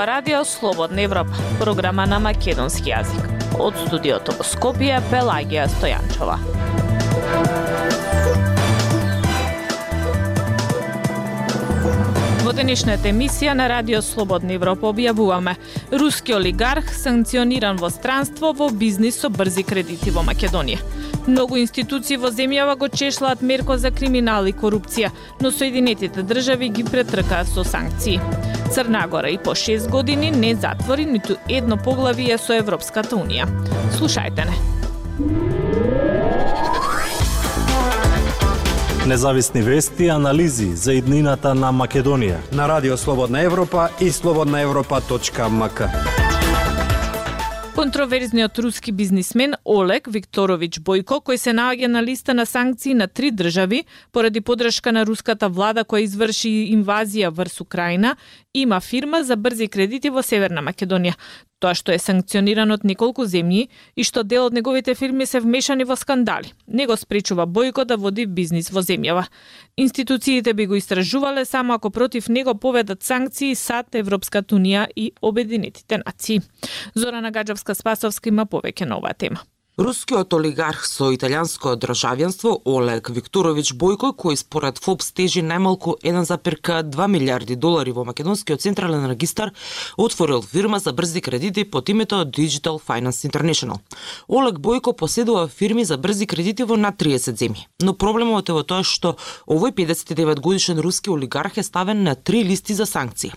ова радио Слободна Европа, програма на македонски јазик. Од студиото во Скопје, Пелагија Стојанчова. Денешната емисија на Радио Слободна Европа објавуваме Руски олигарх санкциониран во странство во бизнис со брзи кредити во Македонија. Многу институции во земјава го чешлаат мерко за криминал и корупција, но Соединетите држави ги претркаа со санкции. Црна Гора и по 6 години не затвори ниту едно поглавие со Европската Унија. Слушајте не. Независни вести и анализи за иднината на Македонија. На Радио Слободна Европа и слободнаевропа.мк. Контроверзниот руски бизнисмен Олег Викторовиќ Бојко, кој се наоѓа на листа на санкции на три држави поради подршка на руската влада која изврши инвазија врз Украина, има фирма за брзи кредити во Северна Македонија тоа што е санкциониран од неколку земји и што дел од неговите фирми се вмешани во скандали. Не го спречува Бојко да води бизнис во земјава. Институциите би го истражувале само ако против него поведат санкции САД, Европската унија и Обединетите нации. Зорана Гаджевска Спасовска има повеќе на оваа тема. Рускиот олигарх со италијанско државјанство Олег Викторовиќ Бојко, кој според ФОП стежи најмалку 1,2 милиарди долари во Македонскиот централен регистар, отворил фирма за брзи кредити под името Digital Finance International. Олег Бојко поседува фирми за брзи кредити во над 30 земји. Но проблемот е во тоа што овој 59 годишен руски олигарх е ставен на три листи за санкции.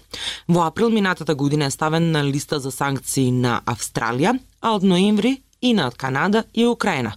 Во април минатата година е ставен на листа за санкции на Австралија, а од ноември и на Канада и Украина,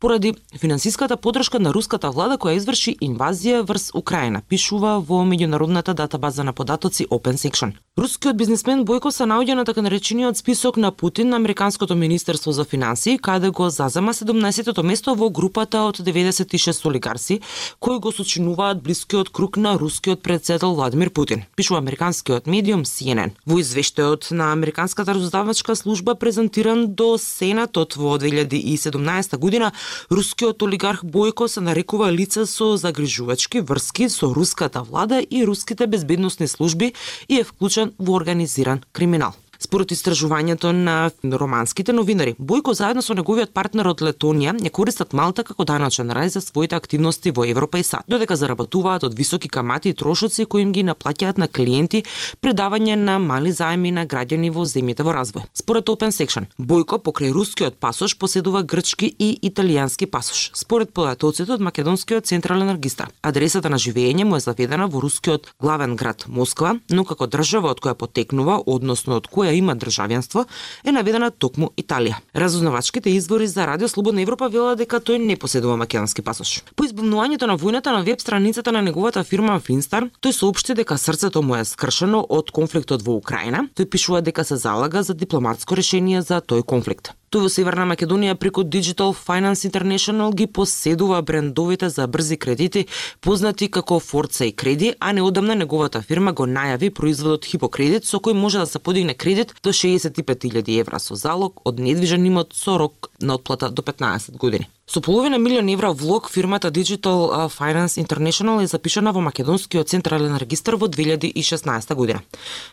поради финансиската подршка на руската влада која изврши инвазија врз Украина, пишува во меѓународната датабаза на податоци OpenSection. Рускиот бизнисмен Бојко се наоѓа на така наречениот список на Путин на Американското министерство за финансии, каде го зазема 17-тото место во групата од 96 олигарси кои го сочинуваат блискиот круг на рускиот председател Владимир Путин, пишува американскиот медиум CNN. Во извештајот на Американската раздавачка служба презентиран до Сенатот период во 2017 година, рускиот олигарх Бојко се нарекува лице со загрижувачки врски со руската влада и руските безбедносни служби и е вклучен во организиран криминал. Според истражувањето на романските новинари, Бојко заедно со неговиот партнер од Летонија не користат Малта како даначен рај за своите активности во Европа и САД, додека заработуваат од високи камати и трошоци кои им ги наплаќаат на клиенти предавање на мали заеми на граѓани во земјите во развој. Според Open Section, Бојко покрај рускиот пасош поседува грчки и италијански пасош. Според податоците од македонскиот централен регистар, адресата на живеење му е заведена во рускиот главен град Москва, но како држава од која потекнува, односно од која која има државјанство, е наведена токму Италија. Разузнавачките извори за Радио Слободна Европа велат дека тој не поседува македонски пасош. По избавнувањето на војната на веб страницата на неговата фирма Финстар, тој соопшти дека срцето му е скршено од конфликтот во Украина. Тој пишува дека се залага за дипломатско решение за тој конфликт. Тој во Северна Македонија преку Digital Finance International ги поседува брендовите за брзи кредити познати како Forza и Креди, а неодамна неговата фирма го најави производот Хипокредит со кој може да се подигне кредит до 65.000 евра со залог од недвижен имот со рок на отплата до 15 години. Со половина милион евра влог фирмата Digital Finance International е запишана во Македонскиот централен регистар во 2016 година.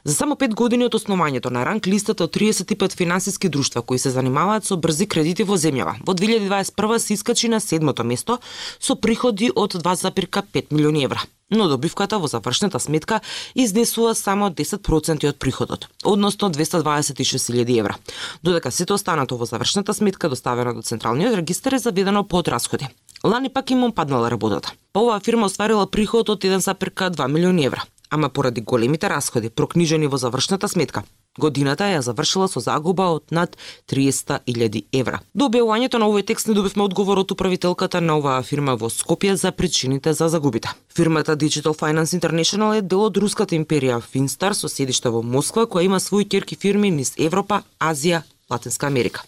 За само 5 години од основањето на ранг листата од 35 финансиски друштва кои се занимаваат со брзи кредити во земјава, во 2021 се искачи на седмото место со приходи од 2,5 милиони евра но добивката во завршната сметка изнесува само 10% од приходот, односно 226.000 евра, додека сето останато во завршната сметка доставено до Централниот регистар е заведено под расходи. Лани пак им паднала работата. Па оваа фирма остварила приход од 1,2 милиони евра, ама поради големите расходи прокнижени во завршната сметка, Годината ја завршила со загуба од над 300.000 евра. До објавувањето на овој текст не добивме одговор од управителката на оваа фирма во Скопје за причините за загубите. Фирмата Digital Finance International е дел од руската империја Финстар со седиште во Москва, која има своји керки фирми низ Европа, Азија, Латинска Америка.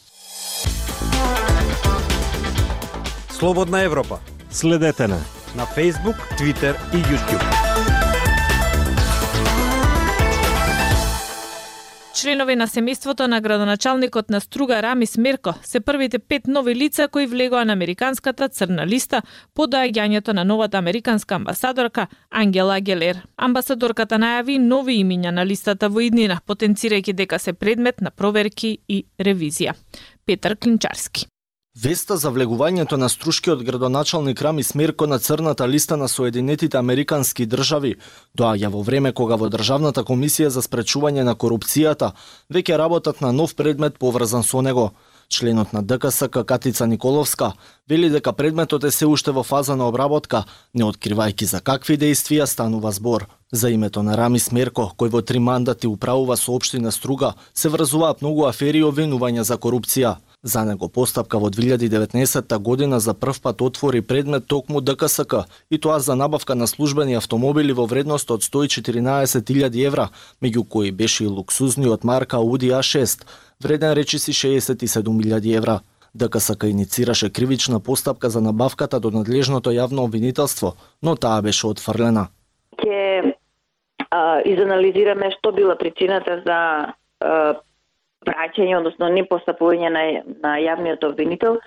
Слободна Европа. Следете на на Facebook, Twitter и YouTube. Членови на семејството на градоначалникот на Струга Рамис Мерко се првите пет нови лица кои влегоа на американската црна листа по доаѓањето на новата американска амбасадорка Ангела Гелер. Амбасадорката најави нови имиња на листата во иднина, потенцирајќи дека се предмет на проверки и ревизија. Петар Клинчарски. Веста за влегувањето на струшкиот градоначалник Рами Смирко на црната листа на Соединетите Американски држави доаѓа во време кога во Државната комисија за спречување на корупцијата веќе работат на нов предмет поврзан со него. Членот на ДКСК Катица Николовска вели дека предметот е се уште во фаза на обработка, не откривајќи за какви действија станува збор. За името на Рами Смерко, кој во три мандати управува со општина Струга, се врзуваат многу афери и обвинувања за корупција. За него постапка во 2019 година за прв пат отвори предмет токму ДКСК и тоа за набавка на службени автомобили во вредност од 114.000 евра, меѓу кои беше и луксузниот марка Audi A6, вреден речиси 67.000 евра. ДКСК иницираше кривична постапка за набавката до надлежното јавно обвинителство, но таа беше отфрлена. Ке изанализираме што била причината за а, праќање, односно не постапување на, на јавниот обвинител,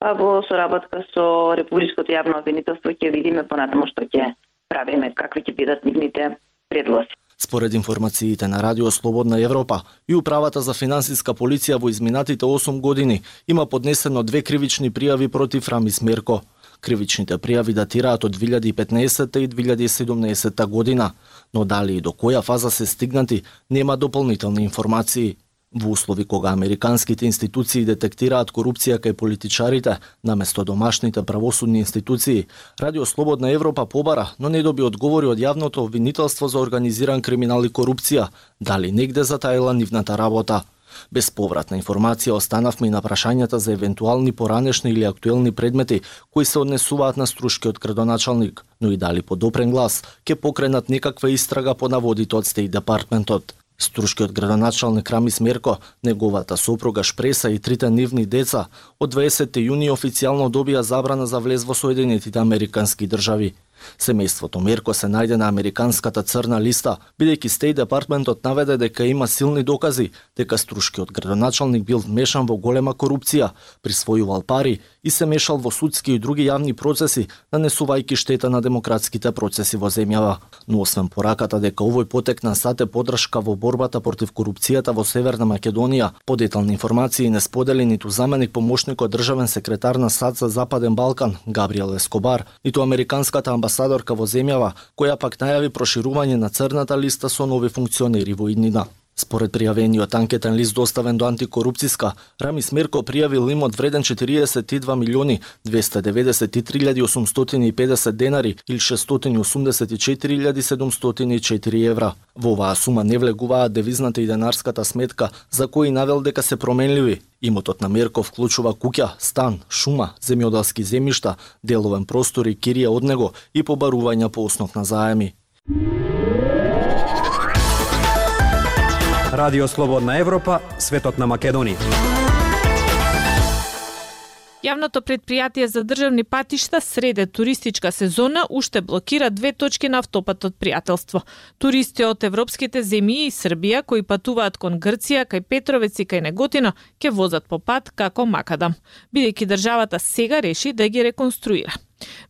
а во соработка со Републичкото јавно обвинителство ќе видиме понатаму што ќе правиме, какви ќе бидат нивните предлози. Според информациите на Радио Слободна Европа и Управата за финансиска полиција во изминатите 8 години има поднесено две кривични пријави против Рамис Мерко. Кривичните пријави датираат од 2015 и 2017 година, но дали и до која фаза се стигнати, нема дополнителни информации. Во услови кога американските институции детектираат корупција кај политичарите, наместо домашните правосудни институции, Радио Слободна Европа побара, но не доби одговори од јавното обвинителство за организиран криминал и корупција, дали негде затаила нивната работа. Без повратна информација останавме и на прашањата за евентуални поранешни или актуелни предмети кои се однесуваат на струшкиот градоначалник, но и дали по допрен глас ќе покренат некаква истрага по наводите од Стейт Департментот. Струшкиот градоначалник Рами Смерко, неговата сопруга Шпреса и трите нивни деца од 20 јуни официјално добија забрана за влез во Соединетите Американски држави. Семејството Мерко се најде на американската црна листа, бидејќи Стей Департментот наведе дека има силни докази дека струшкиот градоначалник бил вмешан во голема корупција, присвојувал пари и се мешал во судски и други јавни процеси, нанесувајќи штета на демократските процеси во земјава. Но освен пораката дека овој потек на сате подршка во борбата против корупцијата во Северна Македонија, подетални информации не сподели ниту заменик помошникот државен секретар на САД за Западен Балкан Габриел Ескобар, ниту американската амбасадорка во земјава, која пак најави проширување на црната листа со нови функционери во иднина. Според пријавениот анкетен лист доставен до антикорупцијска, Рами Смерко пријавил имот вреден 42 милиони 293.850 денари или 684.704 евра. Во оваа сума не влегуваат девизната и денарската сметка, за кои навел дека се променливи. Имотот на Мерко вклучува куќа, стан, шума, земјоделски земјишта, деловен простор и кирија од него и побарувања по основ на заеми. Радио Слободна Европа, светот на Македонија. Јавното предпријатие за државни патишта среде туристичка сезона уште блокира две точки на автопатот пријателство. Туристи од европските земји и Србија кои патуваат кон Грција, кај Петровец и кај Неготино, ќе возат по пат како Макадам, бидејќи државата сега реши да ги реконструира.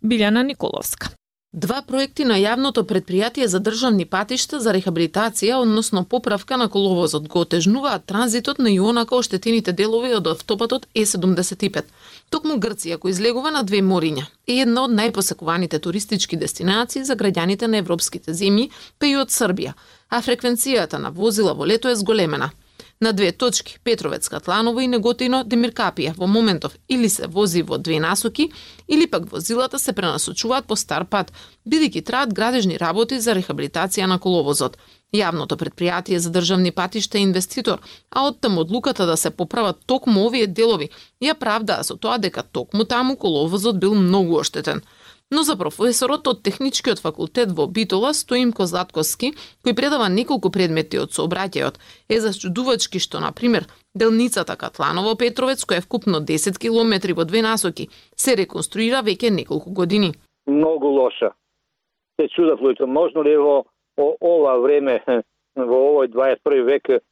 Билјана Николовска. Два проекти на јавното предпријатие за државни патишта за рехабилитација, односно поправка на коловозот, го отежнуваат транзитот на јонака оштетените делови од автопатот Е75. Токму Грција, кој излегува на две мориња, е една од најпосекуваните туристички дестинации за граѓаните на европските земји, па и од Србија, а фреквенцијата на возила во лето е зголемена – на две точки Петровец, Катланово и Неготино, Демиркапија во моментов или се вози во две насоки, или пак возилата се пренасочуваат по стар пат, бидејќи траат градежни работи за рехабилитација на коловозот. Јавното предпријатие за државни патишта е инвеститор, а од таму одлуката да се поправат токму овие делови ја правдаа со тоа дека токму таму коловозот бил многу оштетен – Но за професорот од Техничкиот факултет во Битола, Стоимко Златковски, кој предава неколку предмети од сообраќајот, е зачудувачки што, на пример, делницата Катланово Петровец, која е вкупно 10 километри во две насоки, се реконструира веќе неколку години. Многу лоша. Се чудав, луѓето, можно ли во ова време, во овој 21 век,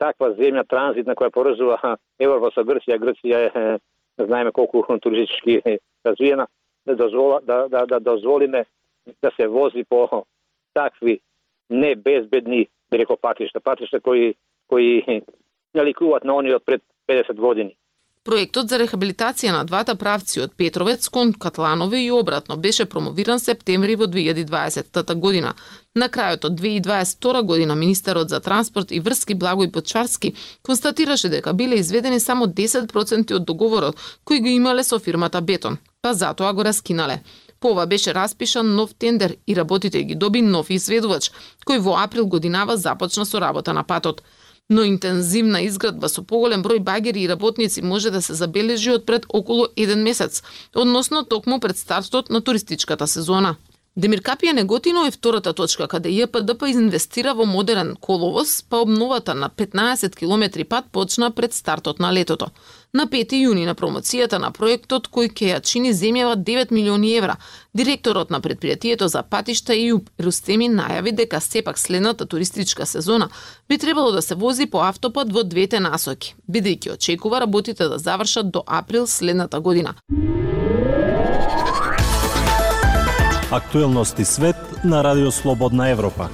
таква земја транзитна која поврзува Европа со Грција, Грција е знаеме колку туристички развиена, да, дозвола, да, да, да дозволиме да се вози по такви небезбедни реко патишта, патишта кои кои наликуваат на они од пред 50 години. Проектот за рехабилитација на двата правци од Петровец кон Катланови и обратно беше промовиран септември во 2020 година. На крајот од 2022 година министерот за транспорт и врски Благој Почарски констатираше дека биле изведени само 10% од договорот кој го имале со фирмата Бетон, па затоа го раскинале. По ова беше распишан нов тендер и работите ги доби нов изведувач, кој во април годинава започна со работа на патот но интензивна изградба со поголем број багери и работници може да се забележи од пред околу еден месец, односно токму пред стартот на туристичката сезона. Демир Капија Неготино е втората точка каде ЈПДП инвестира во модерен коловоз, па обновата на 15 км пат почна пред стартот на летото. На 5 јуни на промоцијата на проектот кој ќе ја чини земјава 9 милиони евра, директорот на предпријатието за патишта и Рустеми најави дека сепак следната туристичка сезона би требало да се вози по автопат во двете насоки, бидејќи очекува работите да завршат до април следната година. Актуелности свет на Радио Слободна Европа.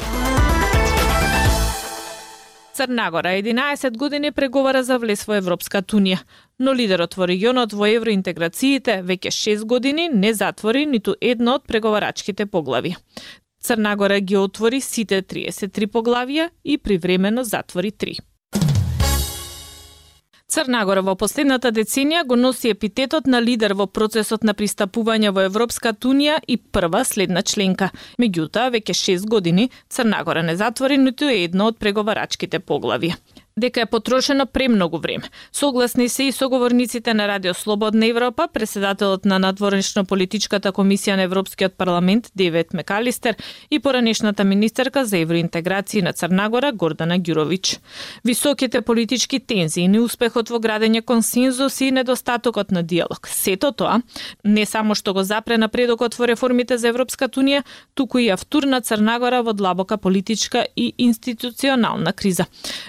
Црнагора 11 години преговара за влез во Европската Унија, но лидерот во регионот во евроинтеграциите веќе 6 години не затвори ниту едно од преговарачките поглави. Црнагора ги отвори сите 33 поглавија и привремено затвори 3. Црнагора во последната деценија го носи епитетот на лидер во процесот на пристапување во Европската Унија и прва следна членка. Меѓутоа, веќе 6 години Црнагора не затвори ниту едно од преговарачките поглави дека е потрошено премногу време. Согласни се и соговорниците на Радио Слободна Европа, преседателот на надворешно политичката комисија на Европскиот парламент Девет Мекалистер и поранешната министерка за евроинтеграција на Црнагора Гордана Ѓуровиќ. Високите политички тензии, неуспехот во градење консензус и недостатокот на диалог. Сето тоа не само што го запре напредокот во реформите за Европската унија, туку и автурна Црнагора во длабока политичка и институционална криза.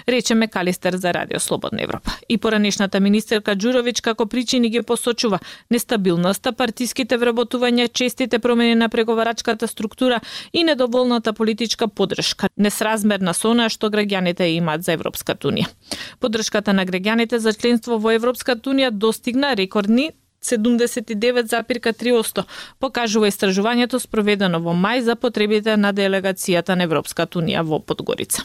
Рече Макалистер за Радио Слободна Европа. И поранешната министерка Ѓуровиќ како причини ги посочува нестабилноста, партиските вработувања, честите промени на преговарачката структура и недоволната политичка подршка, несразмерна со она што граѓаните имаат за Европската унија. Подршката на граѓаните за членство во Европската унија достигна рекордни 79,3%, покажува истражувањето спроведено во мај за потребите на делегацијата на Европската унија во Подгорица.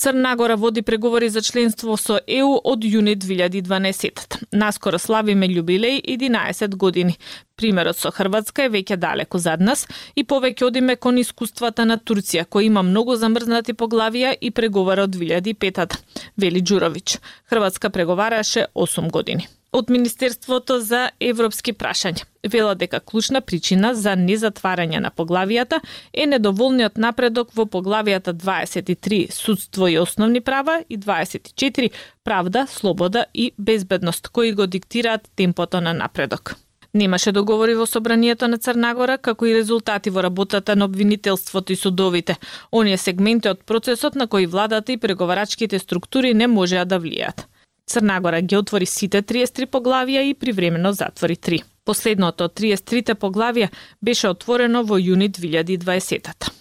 Црна Гора води преговори за членство со ЕУ од јуни 2012. Наскоро славиме јубилеј 11 години. Примерот со Хрватска е веќе далеко зад нас и повеќе одиме кон искуствата на Турција, кој има многу замрзнати поглавија и преговара од 2005 Вели Ѓуровиќ. Хрватска преговараше 8 години од Министерството за европски прашања. Вела дека клучна причина за незатварање на поглавијата е недоволниот напредок во поглавијата 23 судство и основни права и 24 правда, слобода и безбедност, кои го диктираат темпото на напредок. Немаше договори во собранието на Црнагора, како и резултати во работата на обвинителството и судовите. Оние сегменти од процесот на кои владата и преговарачките структури не можеа да влијат. Црнагора ги отвори сите 33 поглавија и привремено затвори 3. Последното од 33 поглавија беше отворено во јуни 2020-та.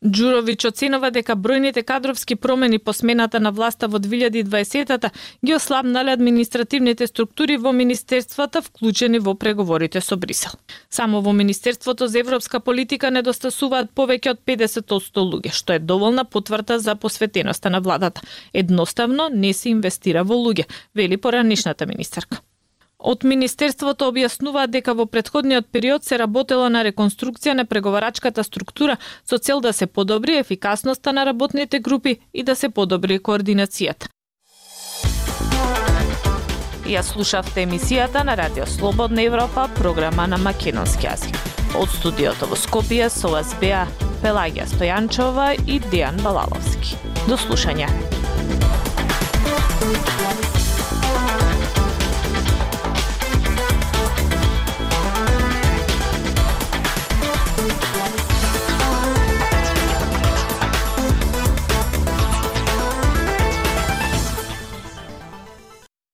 Ѓуровиќ оценува дека бројните кадровски промени по смената на власта во 2020-та ги ослабнале административните структури во министерствата вклучени во преговорите со Брисел. Само во Министерството за европска политика недостасуваат повеќе од 50% луѓе, што е доволна потврда за посветеноста на владата. Едноставно не се инвестира во луѓе, вели поранишната министерка. Од Министерството објаснуваат дека во предходниот период се работело на реконструкција на преговарачката структура со цел да се подобри ефикасноста на работните групи и да се подобри координацијата. Ја слушавте емисијата на Радио Слободна Европа, програма на македонски јазик. Од студиото во Скопје со вас беа Пелагија Стојанчова и Дијан Балаловски. До слушање.